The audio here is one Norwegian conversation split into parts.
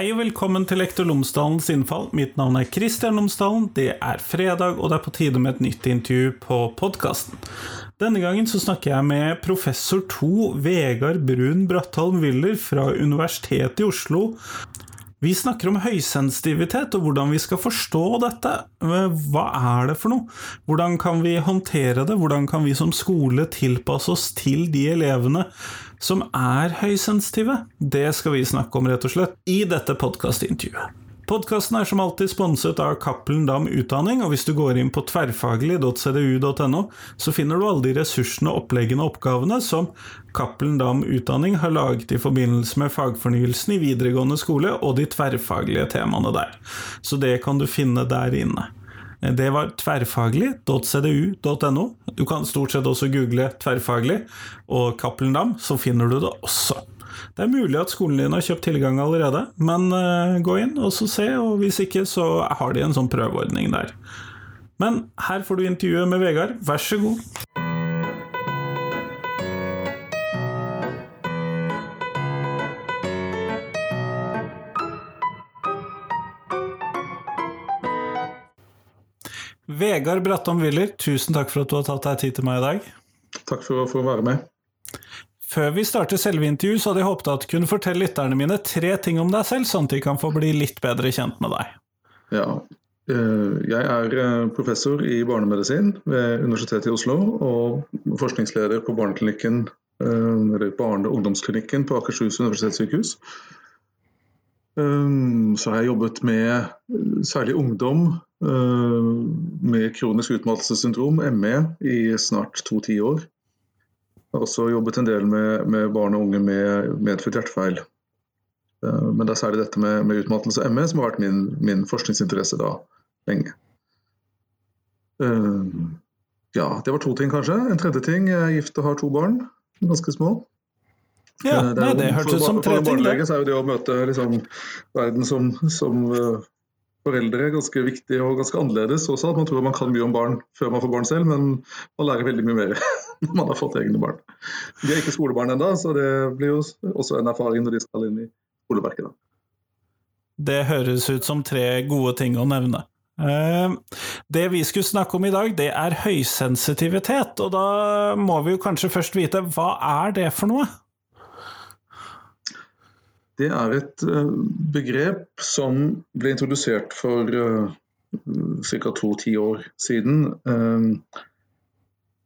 Hei og velkommen til Lektor Lomsdalens innfall. Mitt navn er Kristian Lomsdalen. Det er fredag, og det er på tide med et nytt intervju på podkasten. Denne gangen så snakker jeg med professor 2 Vegard Brun Bratholm Willer fra Universitetet i Oslo. Vi snakker om høysensitivitet og hvordan vi skal forstå dette. Hva er det for noe? Hvordan kan vi håndtere det? Hvordan kan vi som skole tilpasse oss til de elevene som er høysensitive? Det skal vi snakke om, rett og slett, i dette podkastintervjuet. Podkasten er som alltid sponset av Cappelen Dam Utdanning, og hvis du går inn på tverrfaglig.cdu.no, så finner du alle de ressursene, oppleggene og oppgavene som Cappelen Dam Utdanning har laget i forbindelse med fagfornyelsen i videregående skole og de tverrfaglige temaene der. Så det kan du finne der inne. Det var tverrfaglig.cdu.no. Du kan stort sett også google 'tverrfaglig' og Cappelen Dam, så finner du det også. Det er mulig at skolen din har kjøpt tilgang allerede, men uh, gå inn og se, og hvis ikke, så har de en sånn prøveordning der. Men her får du intervjuet med Vegard, vær så god. Vegard Brattom Willer, tusen takk for at du har tatt deg tid til meg i dag. Takk for å få være med. Før vi starter selve intervjuet, så hadde jeg håpet at du kunne fortelle lytterne mine tre ting om deg selv, sånn at de kan få bli litt bedre kjent med deg. Ja, eh, jeg er eh, professor i barnemedisin ved Universitetet i Oslo og forskningsleder på barneklinikken, eh, eller barne- og ungdomsklinikken på Akershus universitetssykehus. Så har jeg jobbet med særlig ungdom med kronisk utmattelsessyndrom, ME, i snart to tiår. Jeg har også jobbet en del med, med barn og unge med medfødt hjertefeil. Men det er særlig dette med, med utmattelse og ME som har vært min, min, forskningsinteresse da lenge. Ja, det var to ting, kanskje. En tredje ting, jeg er gift og har to barn, ganske små. Ja, det, nei, det hørtes ut som tre ting. For så er jo det å møte liksom, verden som, som uh, er ganske viktig og ganske annerledes også. At man tror man kan mye om barn før man får barn selv, men man lærer veldig mye mer når man har fått egne barn. De er ikke skolebarn ennå, så det blir jo også en erfaring når de skal inn i skoleverket. Da. Det høres ut som tre gode ting å nevne. Det vi skulle snakke om i dag, det er høysensitivitet. Og da må vi jo kanskje først vite hva er det for noe? Det er et begrep som ble introdusert for ca. to-ti år siden.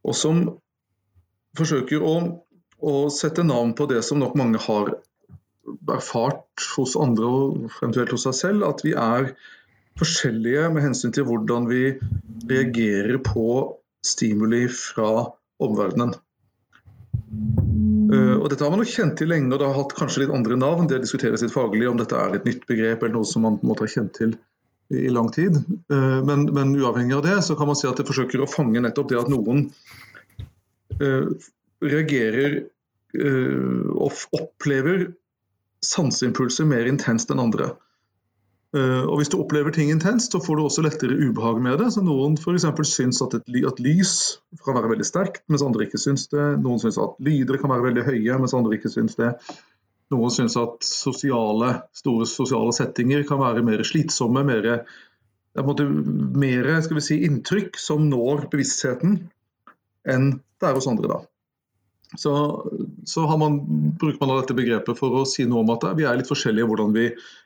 Og som forsøker å, å, sette navn på det som nok mange har erfart hos andre og fremdeles hos seg selv, at vi er forskjellige med hensyn til hvordan vi reagerer på stimuli fra omverdenen. Uh, og Dette har man jo kjent til lenge, og det har hatt kanskje litt andre navn. Det diskuteres litt faglig om dette er et nytt begrep eller noe som man måte har kjent til i, lang tid. Uh, men, men, uavhengig av det, så kan man si at det forsøker å fange nettopp det at noen uh, reagerer og opplever sanseimpulser mer intenst enn andre. Og Hvis du opplever ting intenst, så får du også lettere ubehag med det. Så Noen f.eks. syns at, et, at, lys kan være veldig sterkt, mens andre ikke syns det. Noen syns at lyder kan være veldig høye, mens andre ikke syns det. Noen syns at sosiale, store sosiale settinger kan være mer slitsomme, mer, mer si, inntrykk som når bevisstheten, enn det er hos andre. da. Så, så man, bruker man dette begrepet for å si noe om at vi er litt forskjellige hvordan vi Eh,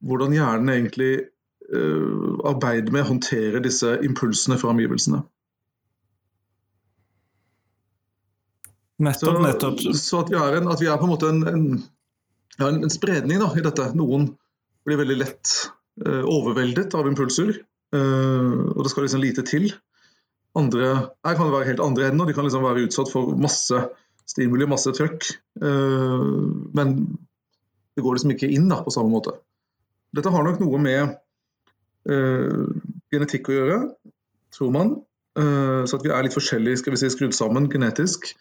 hvordan hjernen egentlig eh, arbeider med å håndtere disse impulsene fra omgivelsene. Nettopp, nettopp. Så, så at, vi en, at, vi er på en måte en, en, en spredning da, i dette. Noen blir veldig lett uh, overveldet av impulser, uh, og det skal liksom lite til. Andre her kan det være helt andre enden, og de kan liksom være utsatt for masse stimuli, masse trøkk. Uh, men det går liksom ikke inn da, på samme måte. Dette har nok noe med uh, genetikk å gjøre, tror man. Uh, så at vi er litt forskjellige skal vi si, skrudd sammen genetisk.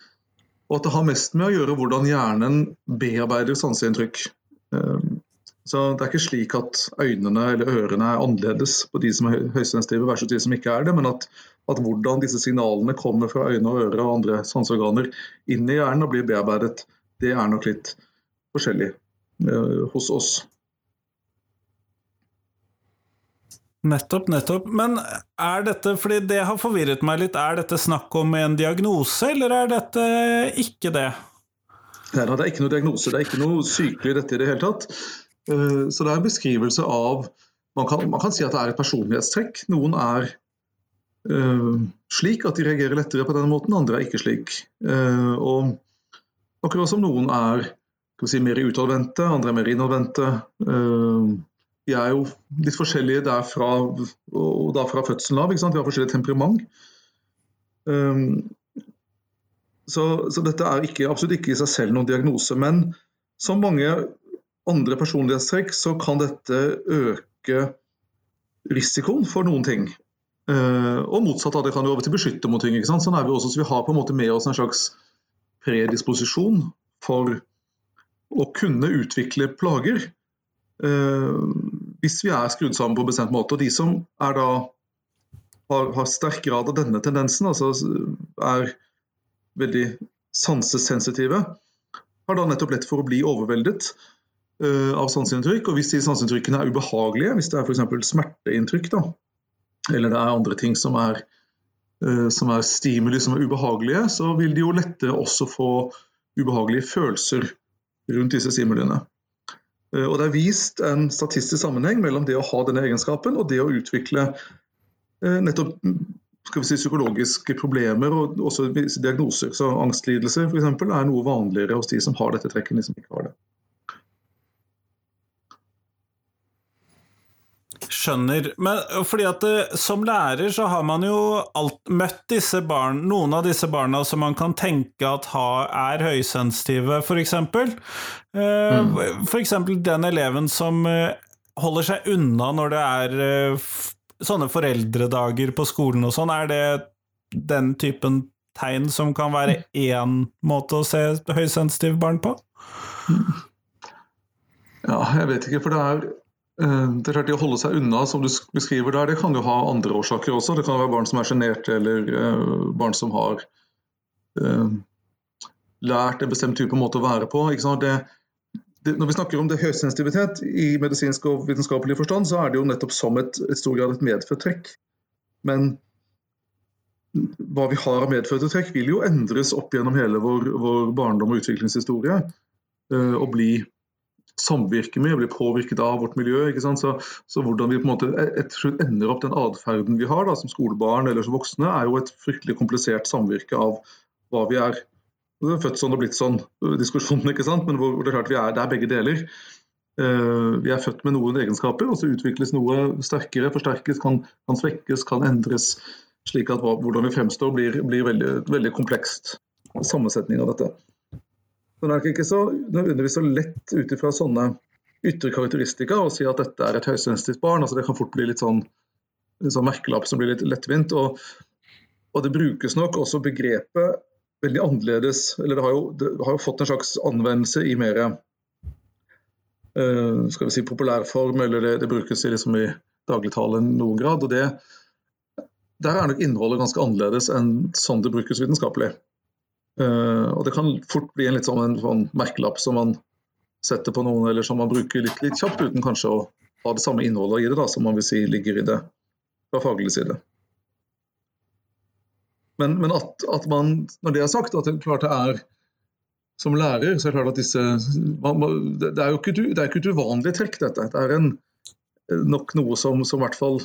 Og at det har mest med å gjøre hvordan hjernen bearbeider sanseinntrykk. Uh, så det er ikke slik at øynene eller ørene er annerledes på de som er høysensitive versus de som ikke er det, men at, at hvordan disse signalene kommer fra øyne og ører og andre sanseorganer inn i hjernen og blir bearbeidet, det er nok litt forskjellig. Hos oss. Nettopp, nettopp. Men er dette, fordi det har forvirret meg litt, er dette snakk om en diagnose, eller er dette ikke det? Nei, det er ikke noe diagnose, det er ikke noe sykelig dette i det hele tatt. Eh, så det er en beskrivelse av man kan, man kan si at det er et personlighetstrekk. Noen er uh, slik at de reagerer lettere på denne måten, andre er ikke slik. Og akkurat som noen er si, mer utadvendte, andre er mer innadvendte. Vi de er jo litt forskjellige derfra og da fra fødselen av. Vi har forskjellig temperament. Um, så, så, dette er ikke, absolutt ikke i seg selv noen diagnose. Men som mange andre personlighetstrekk så kan dette øke risikoen for noen ting. Uh, og motsatt av det kan jo over til beskytte mot ting. Sånn er vi også, så vi har på en måte med oss en slags predisposisjon for å kunne utvikle plager. Uh, hvis vi er skrudd sammen på en bestemt måte. Og de som er da har, har sterk grad av denne tendensen, altså er veldig sansesensitive, har da nettopp lett for å bli overveldet uh, av sanseinntrykk. Og hvis de sanseinntrykkene er ubehagelige, hvis det er f.eks. smerteinntrykk, da, eller det er andre ting som er, uh, som er stimuli som er ubehagelige, så vil de jo lettere også få ubehagelige følelser rundt disse stimuliene. Eh, og Det er vist en statistisk sammenheng mellom det å ha denne egenskapen og det å utvikle eh, nettopp vi si, psykologiske problemer og også diagnoser. Så Angstlidelser for eksempel, er noe vanligere hos de som har dette trekket, enn de som ikke har det. Skjønner. Men fordi at eh, som lærer så har man jo alt, møtt disse barn, noen av disse barna som man kan tenke at ha, er høysensitive, f.eks. Eh, mm. F.eks. den eleven som eh, holder seg unna når det er eh, sånne foreldredager på skolen og sånn. Er det den typen tegn som kan være én måte å se høysensitive barn på? Ja, jeg vet ikke, for det er Eh, det er klart det Å holde seg unna, som du beskriver der, det kan jo ha andre årsaker også. Det kan være barn som er sjenerte, eller uh, barn som har uh, lært en bestemt type måte å være på. Det, det, når vi snakker om det høysensitivitet i medisinsk og vitenskapelig forstand, så er det jo nettopp som et, et stor grad et medfødt trekk. Men hva vi har av medfødte trekk, vil jo endres opp gjennom hele vår, vår barndom og utviklingshistorie. Og bli samvirker med blir påvirket av vårt miljø. Så, så, hvordan vi på en måte etter ender opp den atferden vi har da, som skolebarn eller som voksne, er jo et fryktelig komplisert samvirke av hva vi er. Født sånn og blitt sånn, diskusjonen, ikke sant? men hvor det er klart vi er, det er begge deler. Uh, vi er født med noen egenskaper, og så utvikles noe sterkere, forsterkes, kan, kan svekkes, kan endres. Slik at hva, hvordan vi fremstår blir, blir veldig, veldig komplekst sammensetning av dette. Det er ikke så nødvendigvis så lett ut ifra sånne ytre karakteristika å si at dette er et høysensitivt barn. altså Det kan fort bli litt sånn, en sånn merkelapp som blir litt lettvint. Og, og, det brukes nok også begrepet veldig annerledes. eller Det har jo, det har jo fått en slags anvendelse i mer uh, skal vi si populærform, eller det, det brukes i, liksom i noen grad. og det der er nok innholdet ganske annerledes enn sånn det brukes vitenskapelig. Uh, og Det kan fort bli en litt sånn, en sånn merkelapp som man setter på noen, eller som man bruker litt, litt, kjapt, uten kanskje å ha det samme innholdet i det da, som man vil si ligger i det fra faglig side. Men, men at, at, man, når det er sagt, at det klart det er som lærer, så er det klart at disse man, Det er jo ikke, det er ikke et uvanlig trekk, dette. Det er en, nok noe som, som i hvert fall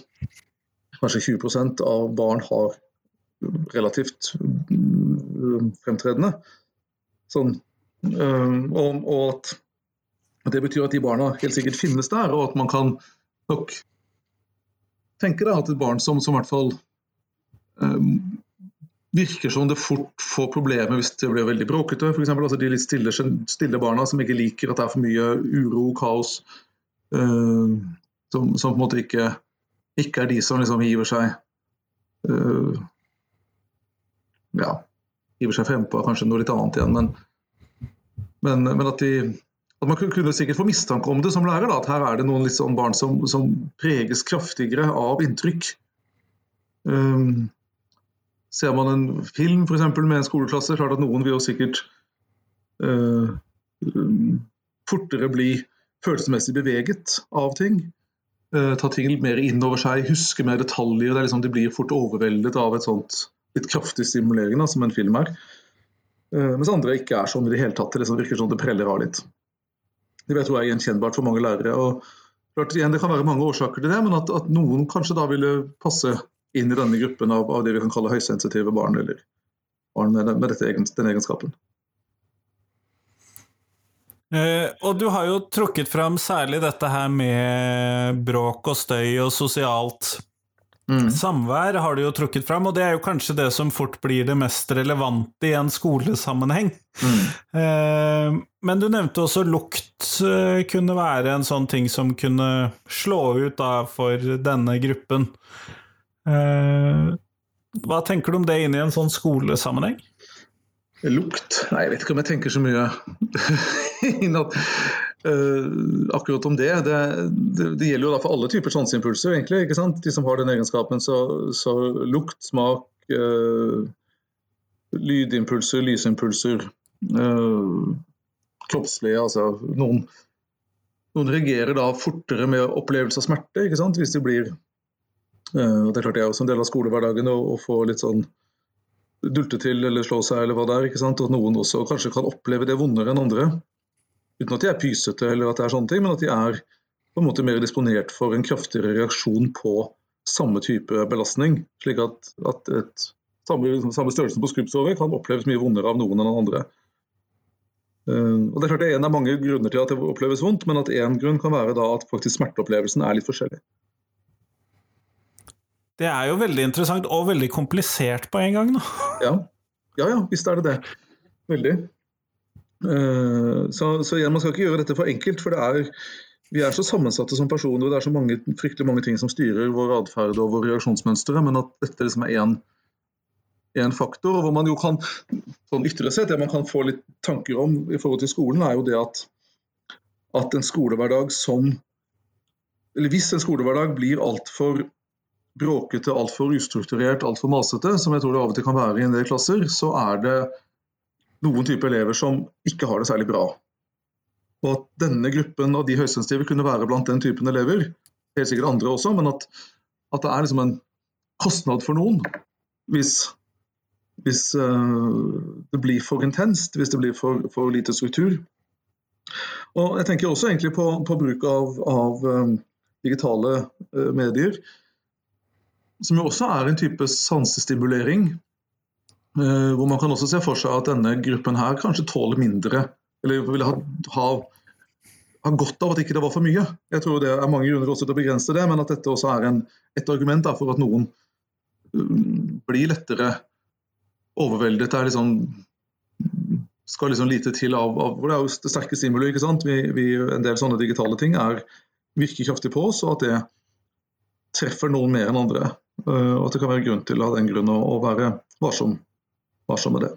kanskje 20% av barn har relativt mm, fremtredende. Sånn, øh, og, og, at det betyr at de barna helt sikkert finnes der, og at man kan nok tenke at et barn som, som i hvert fall um, virker som det fort får problemer hvis det blir veldig bråkete. Eksempel, altså de litt stille, stille, barna som ikke liker at det er for mye uro, kaos. Uh, som, som, på en måte ikke, ikke er de som liksom hiver seg uh, ja, hiver seg frempå kanskje noe litt annet igjen. Men, men, men at, de, at, man kunne sikkert få mistanke om det som lærer, da, at her er det noen litt sånn barn som, som preges kraftigere av inntrykk. Um, ser man en film for eksempel, med en skoleklasse, klart at noen vil jo sikkert uh, fortere bli følelsesmessig beveget av ting. Uh, ta ting mer inn over seg, huske mer detaljer. Liksom, de blir fort overveldet av et sånt litt kraftig stimulerende som en film er. Uh, mens andre ikke er sånn i det hele tatt. Det liksom virker sånn det preller av litt. Det vet jeg er gjenkjennbart for mange lærere. og klart igjen, Det kan være mange årsaker til det, men at, at noen kanskje da ville passe inn i denne gruppen av, av det vi kan kalle høysensitive barn, eller barn med, med dette, den egenskapen. Uh, og du har jo trukket fram særlig dette her med bråk og støy og sosialt mm. samvær, har du jo trukket fram, og det er jo kanskje det som fort blir det mest relevante i en skolesammenheng. Mm. Eh, men du nevnte også lukt eh, kunne være en sånn ting som kunne slå ut da for denne gruppen. Eh, hva tenker du om det inn i en sånn skolesammenheng? Lukt? Nei, jeg vet ikke om jeg tenker så mye innad, uh, akkurat om det. Det, det. det, gjelder jo da for alle typer sanseimpulser? De som har den egenskapen. Så, så lukt, smak, uh, lydimpulser, lysimpulser, uh, kroppslige Altså noen, noen reagerer da fortere med opplevelse av smerte ikke sant? hvis de blir Uh, det er klart det er også en del av skolehverdagen å, å få litt sånn dulte til eller slå seg eller hva det er. ikke sant? Og noen også kanskje kan oppleve det vondere enn andre. Uten at de er pysete eller at det er sånne ting, men at de er på en måte mer disponert for en kraftigere reaksjon på samme type belastning. Slik at, at et, samme, samme størrelsen på skrubbsåret kan oppleves mye vondere av noen enn av andre. Uh, og Det er klart det er en av mange grunner til at det oppleves vondt, men at én grunn kan være da at faktisk smerteopplevelsen er litt forskjellig. Det er jo veldig interessant, og veldig komplisert på en gang. Da. Ja. ja, ja, visst er det det. Veldig. Uh, så, så, igjen, man skal ikke gjøre dette for enkelt, for det er, vi er så sammensatte som personer, og det er så mange, fryktelig mange ting som styrer vår atferd og våre reaksjonsmønstre, men at dette liksom er én faktor. og hvor man jo kan, sånn ytterligere sett, Det man kan få litt tanker om i forhold til skolen, er jo det at, at en skolehverdag som eller Hvis en skolehverdag blir altfor bråkete, altfor ustrukturert, altfor masete, som jeg tror det av og til kan være i en del klasser, så er det noen typer elever som ikke har det særlig bra. Og at denne gruppen av de høysensitive kunne være blant den typen elever, helt sikkert andre også, men at, at det er liksom en kostnad for noen hvis, hvis uh, det blir for intenst, hvis det blir for, for, lite struktur. Og Jeg tenker også egentlig på, på bruk av, av um, digitale uh, medier som jo også er en type sansestimulering. Eh, hvor man kan også se for seg at denne gruppen her kanskje tåler mindre, eller ville ha, ha, ha godt av at ikke det var for mye. Jeg tror det er mange grunner også til å begrense det, men at dette også er en, et argument for at noen um, blir lettere overveldet. Det er liksom skal liksom lite til av, av Det er jo sterke stimuli. ikke sant? Vi, vi, en del sånne digitale ting er, virker kraftig på oss, og at det treffer noen mer enn andre. Eh, og at det kan være grunn til av den grunn å være varsom, varsom med det.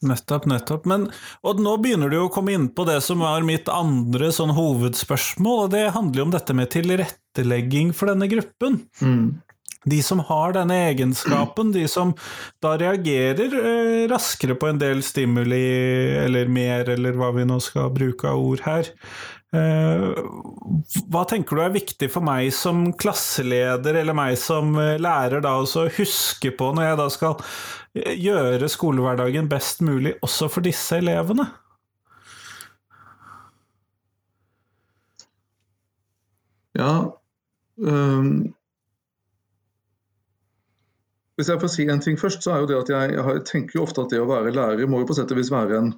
Nettopp, nettopp. Men, og nå begynner du å komme inn på det som var mitt andre sånn hovedspørsmål, og det handler jo om dette med tilrettelegging for denne gruppen. Mm. De som har denne egenskapen, de som da reagerer eh, raskere på en del stimuli, eller mer, eller hva vi nå skal bruke av ord her. Eh, hva tenker du er viktig for meg som klasseleder eller meg som eh, lærer da å huske på når jeg da skal eh, gjøre skolehverdagen best mulig også for disse elevene? Ja um, Hvis jeg får si en ting først, så er jo det at jeg, jeg tenker jo ofte at det å være lærer må jo på sett og vis være en,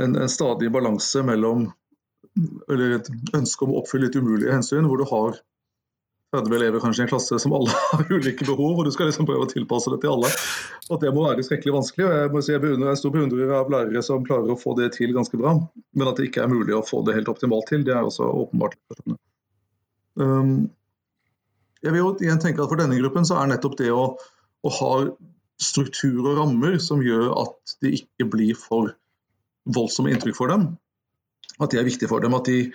en, en stadig balanse mellom eller et ønske om å oppfylle litt umulige hensyn, hvor du har 30 elever kanskje i en klasse som alle har ulike behov, og du skal liksom prøve å tilpasse det til alle. At Det må være skrekkelig vanskelig. og Jeg må si jeg, beundrer, er stor beundrer av lærere som klarer å få det til ganske bra, men at det ikke er mulig å få det helt optimalt til, det er også åpenbart. Um, jeg vil jo igjen tenke at For denne gruppen så er nettopp det å, å ha struktur og rammer som gjør at det ikke blir for voldsomme inntrykk for dem, at de er viktige for dem. At de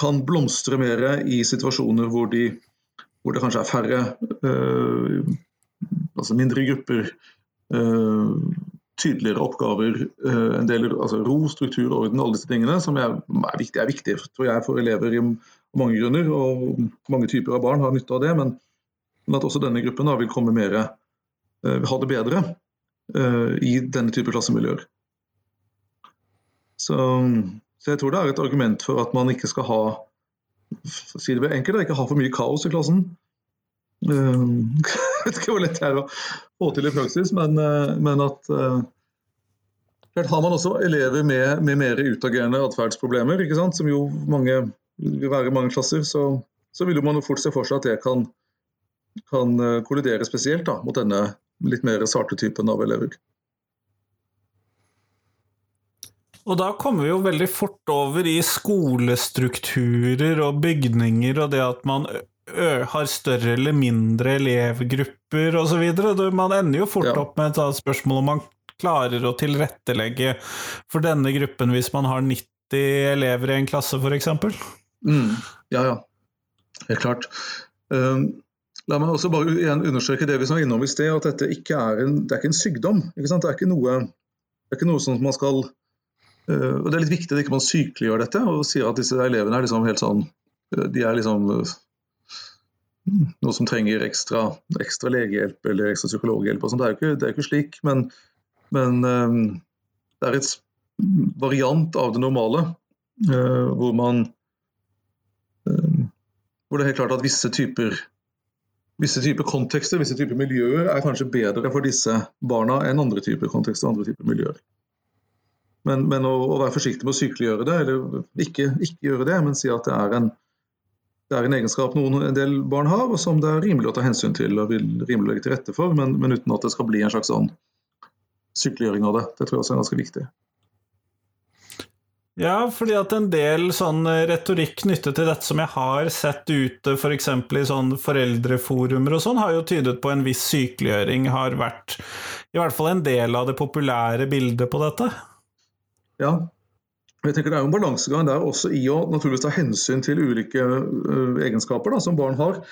kan blomstre mer i situasjoner hvor, de, hvor det kanskje er færre, øh, altså mindre grupper, øh, tydeligere oppgaver, eh, en del altså ro, struktur, orden, alle disse tingene, som er, er viktig, er viktig tror jeg, for elever i mange grunner. Og mange typer av barn har nytte av det, men, men at også denne gruppen da, vil komme mer, ha det bedre i denne type klassemiljøer. Så, så, jeg tror det er et argument for at man ikke skal ha si det enkelt, ikke ha for mye kaos i klassen. Uh, jeg vet ikke hvor lett det er å få til i praksis, men, men at har man også elever med, med mer utagerende atferdsproblemer, som jo mange vil være i mange klasser, så, så vil man jo fort se for seg at det kan, kan eh, kollidere spesielt da, mot denne litt mer sarte typen av elever. Og da kommer vi jo veldig fort over i skolestrukturer og bygninger, og det at man har større eller mindre elevgrupper osv. Man ender jo fort ja. opp med et spørsmål om man klarer å tilrettelegge for denne gruppen hvis man har 90 elever i en klasse, f.eks. Mm, ja, ja. Helt klart. Um, la meg også bare igjen understreke det vi var innom i sted, at dette ikke er en, det er ikke en sykdom. Ikke det, er ikke noe, det er ikke noe som man skal og Det er litt viktig at ikke man sykeliggjør dette og sier at disse elevene er liksom helt sånn eh, De er liksom uh, noe som trenger ekstra, ekstra legehjelp eller ekstra psykologhjelp. og sånt. Det er jo ikke, det er ikke slik, men, men det er et variant av det normale hvor man hvor det er helt klart at visse typer, visse typer kontekster, visse typer miljøer er kanskje bedre for disse barna enn andre typer kontekster andre typer miljøer. Men, men å, å, være forsiktig med å sykeliggjøre det, eller ikke, ikke, gjøre det, men si at det er, en, det er en egenskap noen en del barn har, og som det er rimelig å ta hensyn til og vil rimelig legge til rette for, men, men uten at det skal bli en slags sånn sykeliggjøring av det. Det tror jeg også er ganske viktig. Ja, fordi at en del sånn retorikk knyttet til dette som jeg har sett ute f.eks. For i sånn foreldreforumer og sånn, har jo tydet på en viss sykeliggjøring har vært i hvert fall en del av det populære bildet på dette. Ja, jeg tenker Det er jo en balansegang der også i å naturligvis ta hensyn til ulike uh, egenskaper da, som barn har.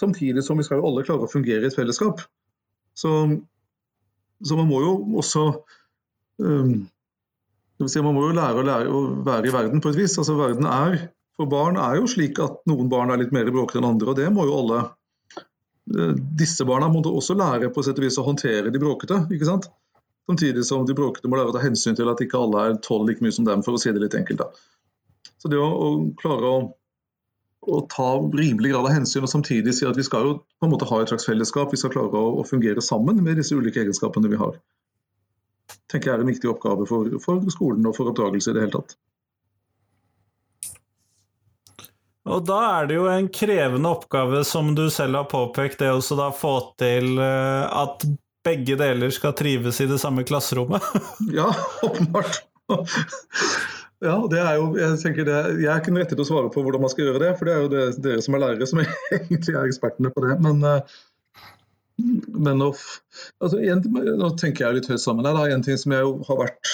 Samtidig som vi skal jo alle klare å fungere i et fellesskap. Så, så man må jo også um, Si, man må jo lære lære å være i verden på et vis. Altså, verden er, For barn er jo slik at noen barn er litt mer bråkete enn andre, og det må jo alle eh, Disse barna må også lære på et sett og vis å håndtere de bråkete. ikke sant? Samtidig som de bråkete må lære å ta hensyn til at ikke alle er tolv like mye som dem, for å si det litt enkelt. da. Så det å, å klare å, å, ta rimelig grad av hensyn og samtidig si at vi skal jo på en måte ha et slags fellesskap, vi skal klare å, å fungere sammen med disse ulike egenskapene vi har tenker jeg er en viktig oppgave for, for skolen og for oppdragelse i det hele tatt. Og da er det jo en krevende oppgave, som du selv har påpekt, det da få til eh, at begge deler skal trives i det samme klasserommet? ja, åpenbart. Ja, det er jo, Jeg tenker det, jeg er ikke den rette til å svare på hvordan man skal gjøre det, for det er jo det, dere som er lærere som egentlig er ekspertene på det. Men, uh, men nå, altså, en, nå, tenker jeg litt høyt sammen her. En ting som jeg har vært,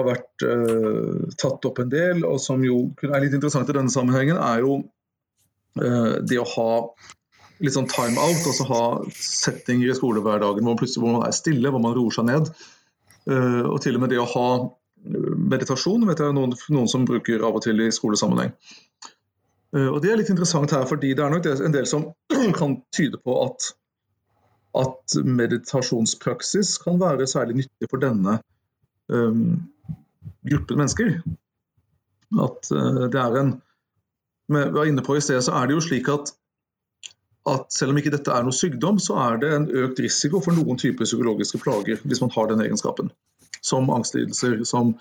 har vært uh, tatt opp en del, og som jo er litt interessant i denne sammenhengen, er jo uh, det å ha litt sånn time out, altså ha settinger i skolehverdagen hvor man plutselig hvor man er stille, hvor man roer seg ned. Uh, og til og med det å ha meditasjon vet jeg noen, noen som bruker av og til i skolesammenheng. Og Det er litt interessant her, fordi det er nok en del som kan tyde på at at meditasjonspraksis kan være særlig nyttig for denne um, gruppen mennesker. At uh, det er en Vi var inne på i sted, så er det jo slik at, at selv om ikke dette er noe sykdom, så er det en økt risiko for noen typer psykologiske plager hvis man har den egenskapen. Som angstlidelser, som,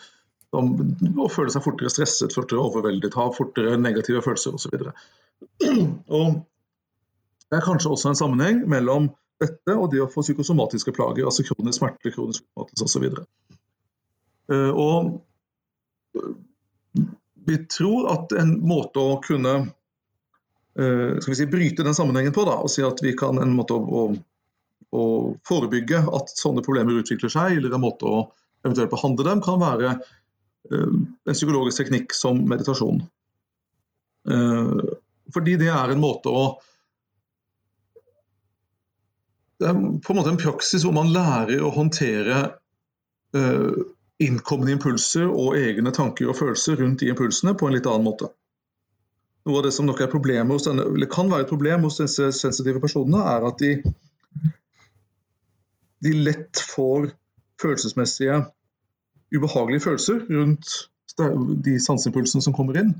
som å føle seg fortere stresset, fortere overveldet, ha fortere negative følelser osv. Og det er kanskje også en sammenheng mellom dette og det å få psykosomatiske plager, altså kronisk smerte, kronisk utmattelse osv. så og eh, vi tror at en måte å kunne skal vi si, bryte den sammenhengen på, da, og si at vi kan en måte å, å, å, forebygge at sånne problemer utvikler seg, eller en måte å eventuelt behandle dem, kan være uh, en psykologisk teknikk som meditasjon. fordi det er en måte å det er på en måte en praksis hvor man lærer å håndtere innkommende impulser og egne tanker og følelser rundt de impulsene på en litt annen måte. Noe av det som nok er problemet hos denne, eller kan være et problem hos disse sensitive personene, er at de, de lett får følelsesmessige ubehagelige følelser rundt de sanseimpulsene som kommer inn,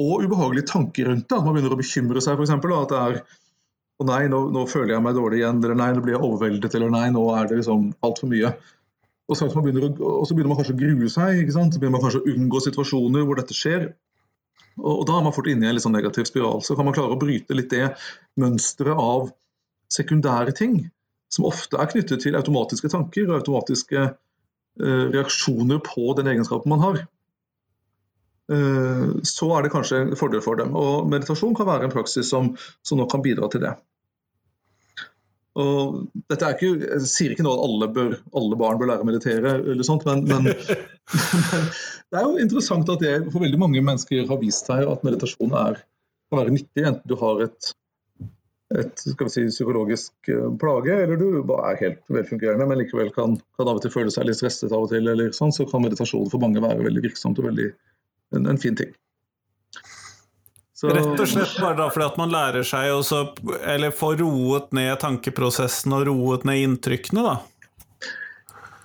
og ubehagelige tanker rundt det. At man begynner å bekymre seg f.eks. At det er å nei, nå, nå, føler jeg meg dårlig igjen, eller nei, nå blir jeg overveldet, eller nei, nå er det liksom altfor mye. Og så, begynner, og så begynner man kanskje å grue seg, ikke sant? så begynner man kanskje å unngå situasjoner hvor dette skjer. Og, da er man fort inne i en litt sånn negativ spiral. Så kan man klare å bryte litt det mønsteret av sekundære ting, som ofte er knyttet til automatiske tanker og automatiske eh, reaksjoner på den egenskapen man har. Eh, så er det kanskje en fordel for dem. Og meditasjon kan være en praksis som, som nok kan bidra til det. Og dette er ikke, jeg sier ikke nå at alle, bør, alle barn bør lære å meditere, eller sånt, men, men, men, det er jo interessant at det for veldig mange mennesker har vist seg at meditasjon er, kan være nyttig, enten du har et, et si, psykologisk eh, plage, eller du bare er helt velfungerende, men likevel kan, kan av og til føle seg litt stresset av og til, eller sånn, så kan meditasjon for mange være veldig virksomt og veldig en, en fin ting. Så... Rett og slett bare da fordi at man lærer seg å Eller får roet ned tankeprosessen og roet ned inntrykkene, da?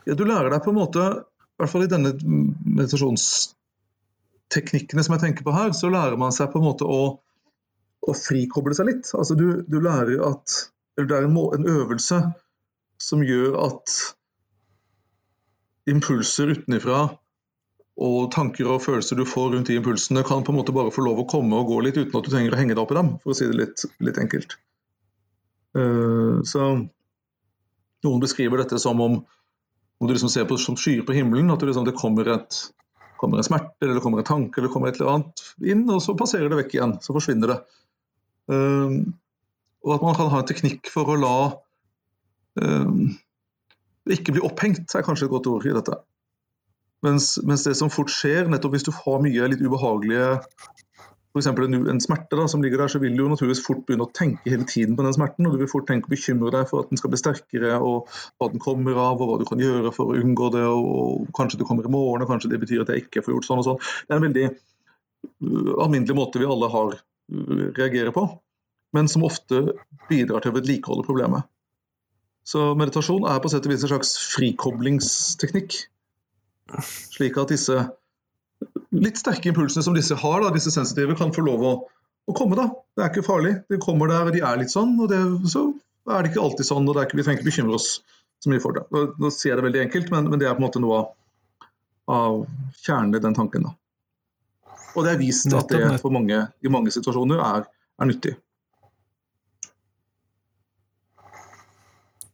Ja, du lærer deg på en måte, i hvert fall i denne meditasjonsteknikkene som jeg tenker på her, så lærer man seg på en måte å, å frikoble seg litt. Altså du, du lærer at Eller det er en, må, en øvelse som gjør at impulser utenifra og tanker og følelser du får rundt de impulsene, kan på en måte bare få lov å komme og gå litt uten at du trenger å henge deg opp i dem, for å si det litt, litt enkelt. Uh, så noen beskriver dette som om, om du liksom ser på som skyer på himmelen, at det, liksom, det kommer, et, kommer, en smerte eller det kommer en tanke eller det kommer et eller annet inn, og så passerer det vekk igjen. Så forsvinner det. Uh, og at man kan ha en teknikk for å la uh, ikke bli opphengt, er kanskje et godt ord i dette. Mens, mens, det som fort skjer, nettopp hvis du har mye litt ubehagelige F.eks. En, en smerte da, som ligger der, så vil du jo naturligvis fort begynne å tenke hele tiden på den smerten. og Du vil fort tenke og bekymre deg for at den skal bli sterkere, og hva den kommer av, og hva du kan gjøre for å unngå det. og, og Kanskje det kommer i morgen, og kanskje det betyr at jeg ikke får gjort sånn og sånn. Det er en veldig uh, alminnelig måte vi alle har uh, reagerer på, men som ofte bidrar til å vedlikeholde problemet. Så meditasjon er på sett og vis en slags frikoblingsteknikk slik at disse litt sterke impulsene som disse har, da, disse sensitive, kan få lov å, å, komme. da. Det er ikke farlig. De kommer der, og de er litt sånn. og det, Så er det ikke alltid sånn, og ikke, vi trenger ikke bekymre oss så mye for det. Nå, nå sier jeg det veldig enkelt, men, men, det er på en måte noe av, av kjernen i den tanken. da. Og det er vist at det for mange, i mange situasjoner er, er nyttig.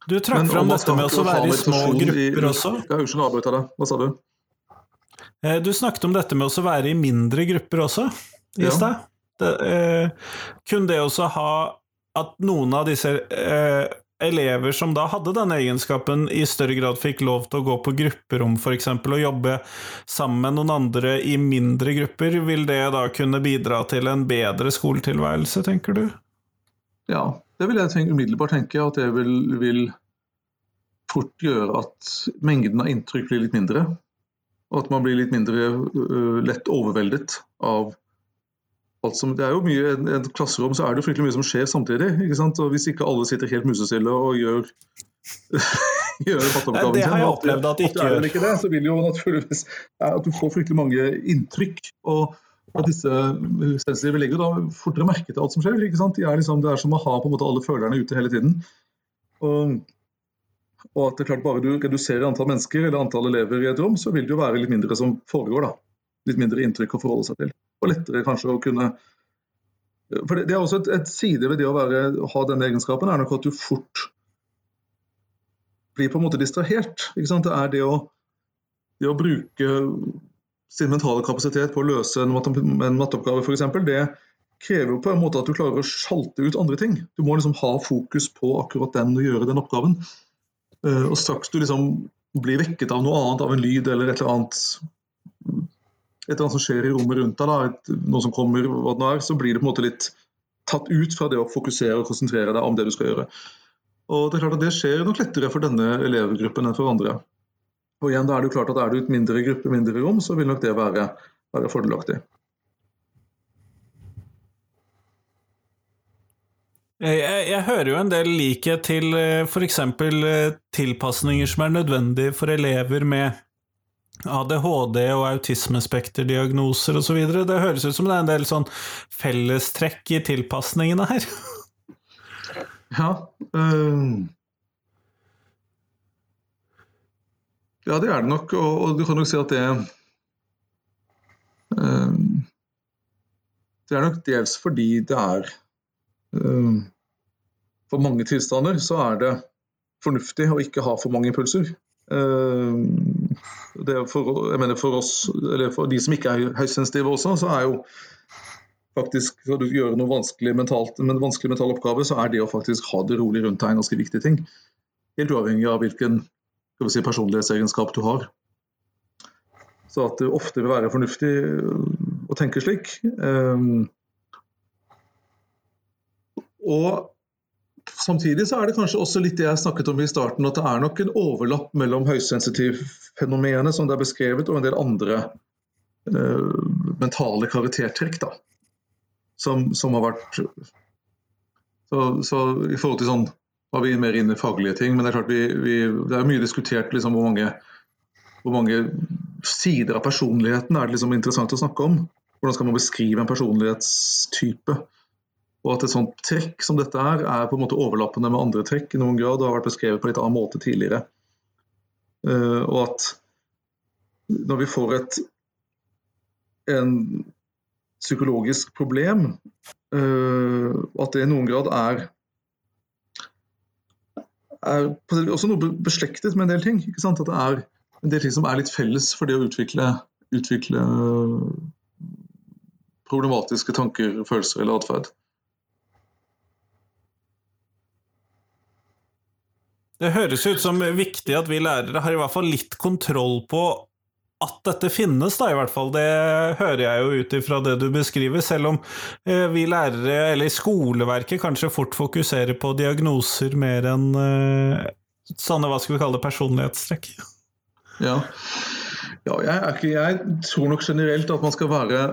Du trakk fram dette med å være i små grupper også. Ja, Unnskyld, avbryter deg. Hva sa du? Eh, du snakket om dette med å være i mindre grupper også i stad. Eh, kunne det også ha at noen av disse eh, elever som da hadde denne egenskapen, i større grad fikk lov til å gå på grupperom f.eks. og jobbe sammen med noen andre i mindre grupper, vil det da kunne bidra til en bedre skoletilværelse, tenker du? Ja, det vil jeg tenke, umiddelbart tenke at det vil, vil, fort gjøre at mengden av inntrykk blir litt mindre. Og at man blir litt mindre uh, lett overveldet av alt som Det er jo mye, I et klasserom så er det jo fryktelig mye som skjer samtidig. ikke sant? Og Hvis ikke alle sitter helt musestille og gjør gjør matteoppgaven sin, det har jeg opplevd at de ikke gjør. Ikke det, så vil jo naturligvis at du får fryktelig mange inntrykk. og at disse sensitive legger da fortere merke til alt som skjer. ikke sant? De er liksom, det er som å ha på en måte alle følerne ute hele tiden. Og, og at det er klart Bare du reduserer antall mennesker eller antall elever i et rom, så vil det jo være litt mindre som foregår. da. Litt mindre inntrykk å forholde seg til. Og lettere kanskje å kunne For Det, det er også et, et, side ved det å være, ha denne egenskapen, er nok at du fort blir på en måte distrahert. ikke sant? Det er det å, det å bruke sin mentale kapasitet på å løse en, matteoppgave f.eks., det krever jo på en måte at du klarer å sjalte ut andre ting. Du må liksom ha fokus på akkurat den og gjøre den oppgaven. Uh, og straks du liksom blir vekket av noe annet, av en lyd eller et eller annet et eller annet som skjer i rommet rundt deg, noe som kommer, hva det nå er, så blir det på en måte litt tatt ut fra det å fokusere og konsentrere deg om det du skal gjøre. Og det er klart at det skjer nok lettere for denne elevgruppen enn for andre. Og igjen, da er det jo klart at er du et mindre gruppe, mindre rom, så vil nok det være, være fordelaktig. Jeg, jeg, hører jo en del likhet til f.eks. tilpasninger som er nødvendige for elever med ADHD og autismespekterdiagnoser osv. Det høres ut som det er en del sånn fellestrekk i tilpasningene her. Ja. Øh... Ja, det er det nok. Og, og, du kan nok si at det øh... Det er nok dels fordi det er. For mange tilstander så er det fornuftig å ikke ha for mange impulser. Uh, for, jeg mener for oss, eller for de som ikke er høysensitive også, så er jo faktisk Skal du gjøre noe vanskelig mentalt, men vanskelig mental oppgave, så er det å faktisk ha det rolig rundt deg en ganske viktig ting. Helt uavhengig av hvilken si, personlighetsegenskap du har. Så at det ofte vil være fornuftig å tenke slik. Um, og Samtidig så er det kanskje også litt det jeg snakket om i starten, at det er nok en overlapp mellom høysensitivfenomenet som det er beskrevet, og en del andre uh, mentale karaktertrekk. da, som, som, har vært så, så, i forhold til sånn var vi mer inne i faglige ting, men det er klart vi, vi, det er mye diskutert liksom, hvor, mange, hvor, mange, sider av personligheten er det liksom interessant å snakke om. Hvordan skal man beskrive en personlighetstype? Og at et sånt trekk som dette er, er på en måte overlappende med andre trekk i noen grad og har vært beskrevet på litt annen måte tidligere. Uh, og at når vi får et en psykologisk problem, uh, at det i noen grad er er også noe beslektet med en del ting. ikke sant? At det er en del ting som er litt felles for det å utvikle, utvikle problematiske tanker, følelser eller atferd. Det høres ut som viktig at vi lærere har i hvert fall litt kontroll på at dette finnes, da, i hvert fall. Det hører jeg jo ut ifra det du beskriver, selv om eh, vi lærere, eller skoleverket, kanskje fort fokuserer på diagnoser mer enn eh, sånne, hva skal vi kalle det, personlighetstrekk. Ja, ja jeg, ikke, jeg, tror nok generelt at man skal være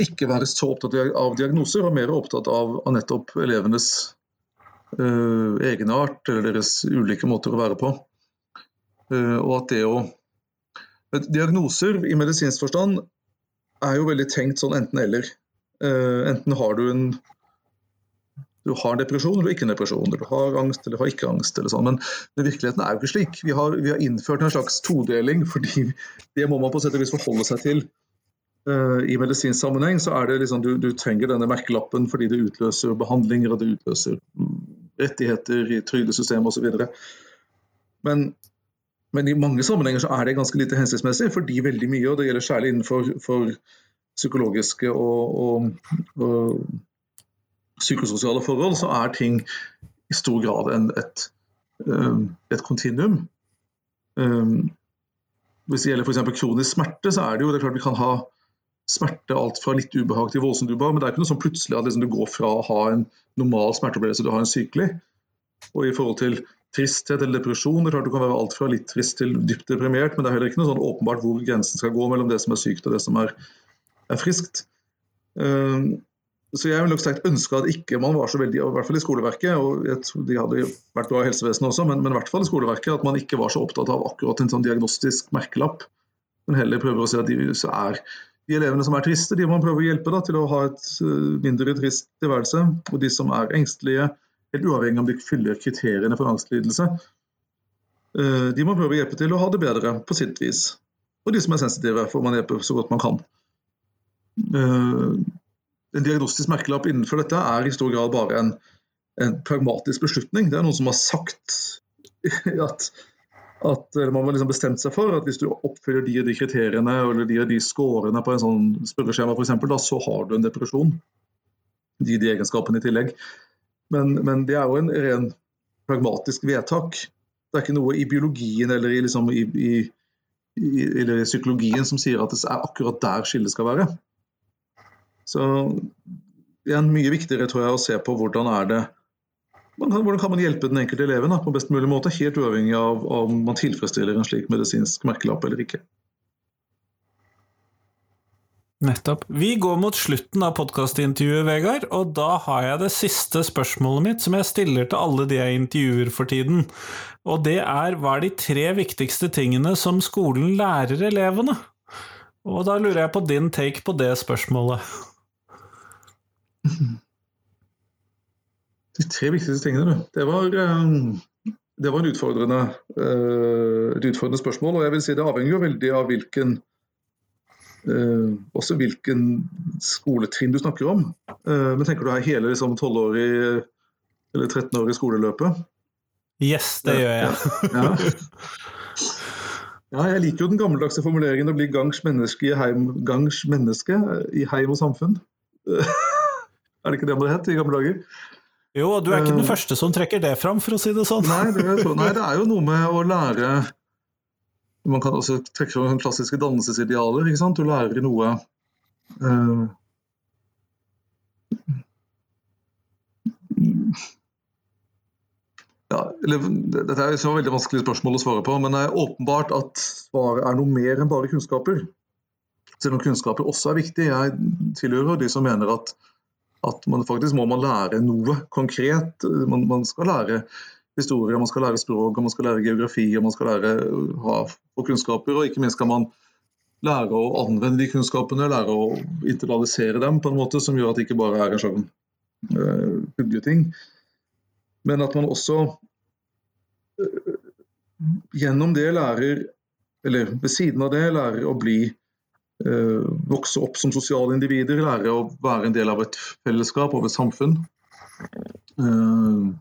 ikke være så opptatt av diagnoser, og mer opptatt av, av nettopp elevenes uh, egenart eller deres ulike måter å være på. Uh, og at det å Diagnoser i medisinsk forstand er jo veldig tenkt sånn enten-eller. Uh, enten har du en du har depresjon eller ikke depresjon, eller du har angst eller har ikke angst. eller sånn, Men, men virkeligheten er jo ikke slik. Vi har, vi har, innført en slags todeling, fordi det må man på sett og vis forholde seg til. Uh, I medisinsk sammenheng så er det liksom, du, du trenger denne merkelappen fordi det utløser behandlinger og det utløser rettigheter i trygdesystemet osv. Men, men i mange sammenhenger så er det ganske lite hensiktsmessig, fordi veldig mye, og det gjelder særlig innenfor psykologiske og, og, og psykososiale forhold, så er ting i stor grad en, et, et kontinuum. Um, hvis det gjelder f.eks. kronisk smerte, så er det jo det er klart vi kan ha smerte alt fra litt ubehag til voldsomt ubehag. Men det er ikke noe sånn plutselig at liksom du går fra å ha en normal smerteopplevelse til å ha en sykelig. Og i forhold til tristhet eller depresjon, det er klart du kan være alt fra litt trist til dypt deprimert, men det er heller ikke noe sånn åpenbart hvor grensen skal gå mellom det som er sykt og det som er, er friskt. Um, så jeg vil nok sterkt ønske at ikke man var så veldig, i hvert fall i skoleverket, og jeg tror de hadde vært bra i helsevesenet også, men, men, i hvert fall i skoleverket, at man ikke var så opptatt av akkurat en sånn diagnostisk merkelapp, men heller prøver å si at de er de elevene som er triste, de må man prøve å hjelpe da, til å ha et uh, mindre trist tilværelse. Og de som er engstelige, helt uavhengig om de fyller kriteriene for angstlidelse, uh, de må prøve å hjelpe til å ha det bedre på sitt vis. Og de som er sensitive, får man hjelpe så godt man kan. Uh, en diagnostisk merkelapp innenfor dette er i stor grad bare en, en pragmatisk beslutning. Det er noen som har sagt at at man har liksom bestemt seg for at hvis du oppfyller de og de kriteriene eller de og de scorene på en sånn spørreskjema f.eks., da så har du en depresjon. De, de egenskapene i tillegg. Men, men, det er jo en ren pragmatisk vedtak. Det er ikke noe i biologien eller i, liksom, i, i, eller i psykologien som sier at det er akkurat der skillet skal være. Så det er mye viktigere tror jeg, å se på hvordan er det hvordan kan man hjelpe den enkelte eleven da, på best mulig måte, helt uavhengig av om man tilfredsstiller en slik medisinsk merkelapp eller ikke. Nettopp. Vi går mot slutten av podkastintervjuet, Vegard, og da har jeg det siste spørsmålet mitt, som jeg stiller til alle de jeg intervjuer for tiden. Og det er hva er de tre viktigste tingene som skolen lærer elevene? Og da lurer jeg på din take på det spørsmålet. De tre viktigste tingene, du. Det var, eh, det var utfordrende, eh, et utfordrende spørsmål. Og jeg vil si det avhenger jo veldig av hvilken Uh, også hvilken skoletrinn du snakker om. Uh, men tenker du her hele liksom, 12-årig eller 13-årig skoleløpet? Yes, det gjør jeg. ja. ja. jeg liker jo den gammeldagse formuleringen å bli gangs menneske i heim, gangs menneske i heim og samfunn. er det ikke det man het i gamle dager? Jo, du er ikke den uh, første som trekker det fram, for å si det sånn. nei, det er, så, nei, det er jo noe med å lære man kan også trekke fram klassiske dannelsesidealer. ikke sant? Du lærer noe uh, ja, eller, Dette er et veldig vanskelig spørsmål å svare på, men det er åpenbart at svaret er noe mer enn bare kunnskaper. Selv om kunnskaper også er viktig. Jeg tilhører de som mener at, at man faktisk må man lære noe konkret. Man, man skal lære historie, man skal lære språk, man skal lære geografi og man skal lære ha kunnskaper. Og ikke minst skal man lære å anvende de kunnskapene, lære å internalisere dem på en måte som gjør at det ikke bare er en sånn uh. Men at man også uh, gjennom det lærer, eller ved siden av det, lærer å bli Vokse opp som sosiale individer, lære å være en del av et fellesskap, av et samfunn. Uh,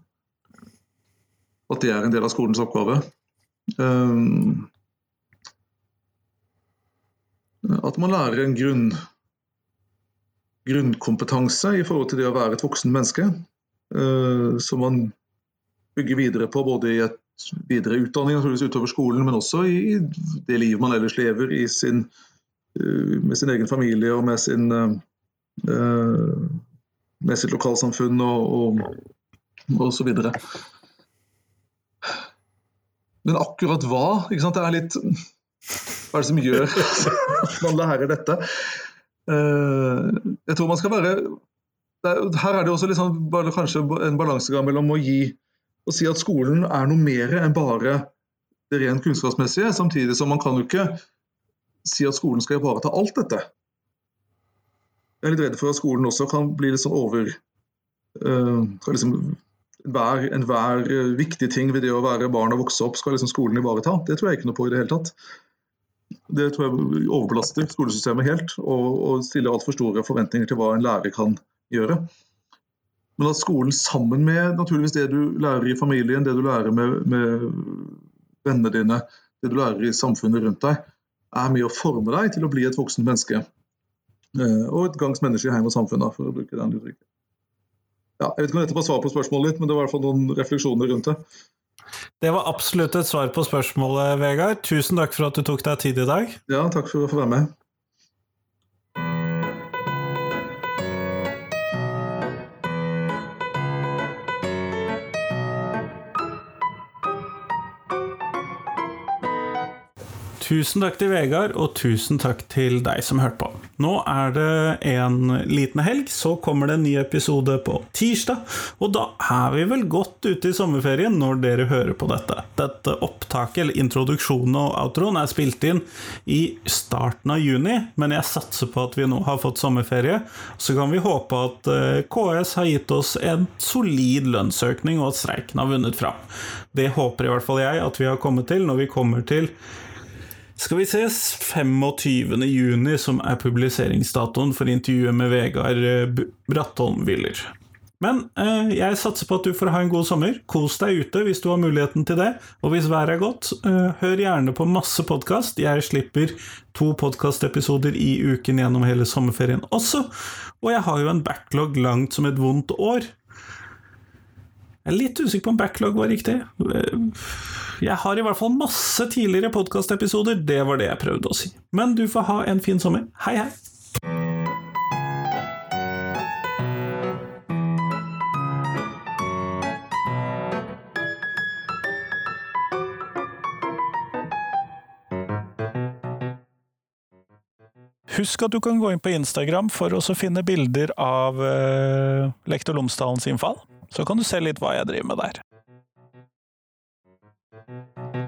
at det er en del av skolens oppgave. Um, at man lærer en grunn, grunnkompetanse i forhold til det å være et voksen menneske. Som man bygger videre på både i et videre utdanning naturligvis utover skolen, men også i det livet man ellers lever i sin, med sin egen familie og med, sin, uh, med sitt lokalsamfunn og, og, og så videre. Men akkurat hva? Ikke sant? Det er litt Hva er det som gjør at man lærer dette? Eh, jeg tror man skal være Her er det også liksom, bare kanskje en balansegang mellom å gi å si at skolen er noe mer enn bare det rent kunnskapsmessige, samtidig som man kan jo ikke si at skolen skal ivareta alt dette. Jeg er litt redd for at skolen også kan bli litt sånn over uh, liksom hver, enhver eh, viktig ting ved det å være barn og vokse opp skal liksom skolen ivareta. Det tror jeg ikke noe på i det hele tatt. Det tror jeg overbelaster skolesystemet helt og, og stiller altfor store forventninger til hva en lærer kan gjøre. Men at skolen sammen med naturligvis det du lærer i familien, det du lærer med, med vennene dine, det du lærer i samfunnet rundt deg, er med å forme deg til å bli et voksent menneske. Eh, og et gangs menneske i heim og samfunn, for å bruke den uttrykket. Ja, jeg vet ikke om dette var svar på spørsmålet ditt, men det var i hvert fall noen refleksjoner rundt det. Det var absolutt et svar på spørsmålet, Vegard. Tusen takk for at du tok deg tid i dag. Ja, takk for å få være med. Tusen takk til Vegard, og tusen takk til deg som hørte på. Nå er det en liten helg, så kommer det en ny episode på tirsdag. Og da er vi vel godt ute i sommerferien når dere hører på dette. Dette opptaket, eller introduksjonen og outroen, er spilt inn i starten av juni, men jeg satser på at vi nå har fått sommerferie. Så kan vi håpe at eh, KS har gitt oss en solid lønnsøkning, og at streiken har vunnet fram. Det håper i hvert fall jeg at vi har kommet til når vi kommer til skal vi se 25. juni, som er publiseringsdatoen for intervjuet med Vegard eh, Brattholm Willer. Men eh, jeg satser på at du får ha en god sommer. Kos deg ute hvis du har muligheten til det. Og hvis været er godt, eh, hør gjerne på masse podkast. Jeg slipper to podkastepisoder i uken gjennom hele sommerferien også. Og jeg har jo en backlog langt som et vondt år. Jeg er litt usikker på om backlog var riktig. Jeg har i hvert fall masse tidligere podkastepisoder, det var det jeg prøvde å si. Men du får ha en fin sommer. Hei, hei! Husk at du kan gå inn på Instagram for å finne bilder av eh, Lektor Lomsdalens innfall. Så kan du se litt hva jeg driver med der. Thank you.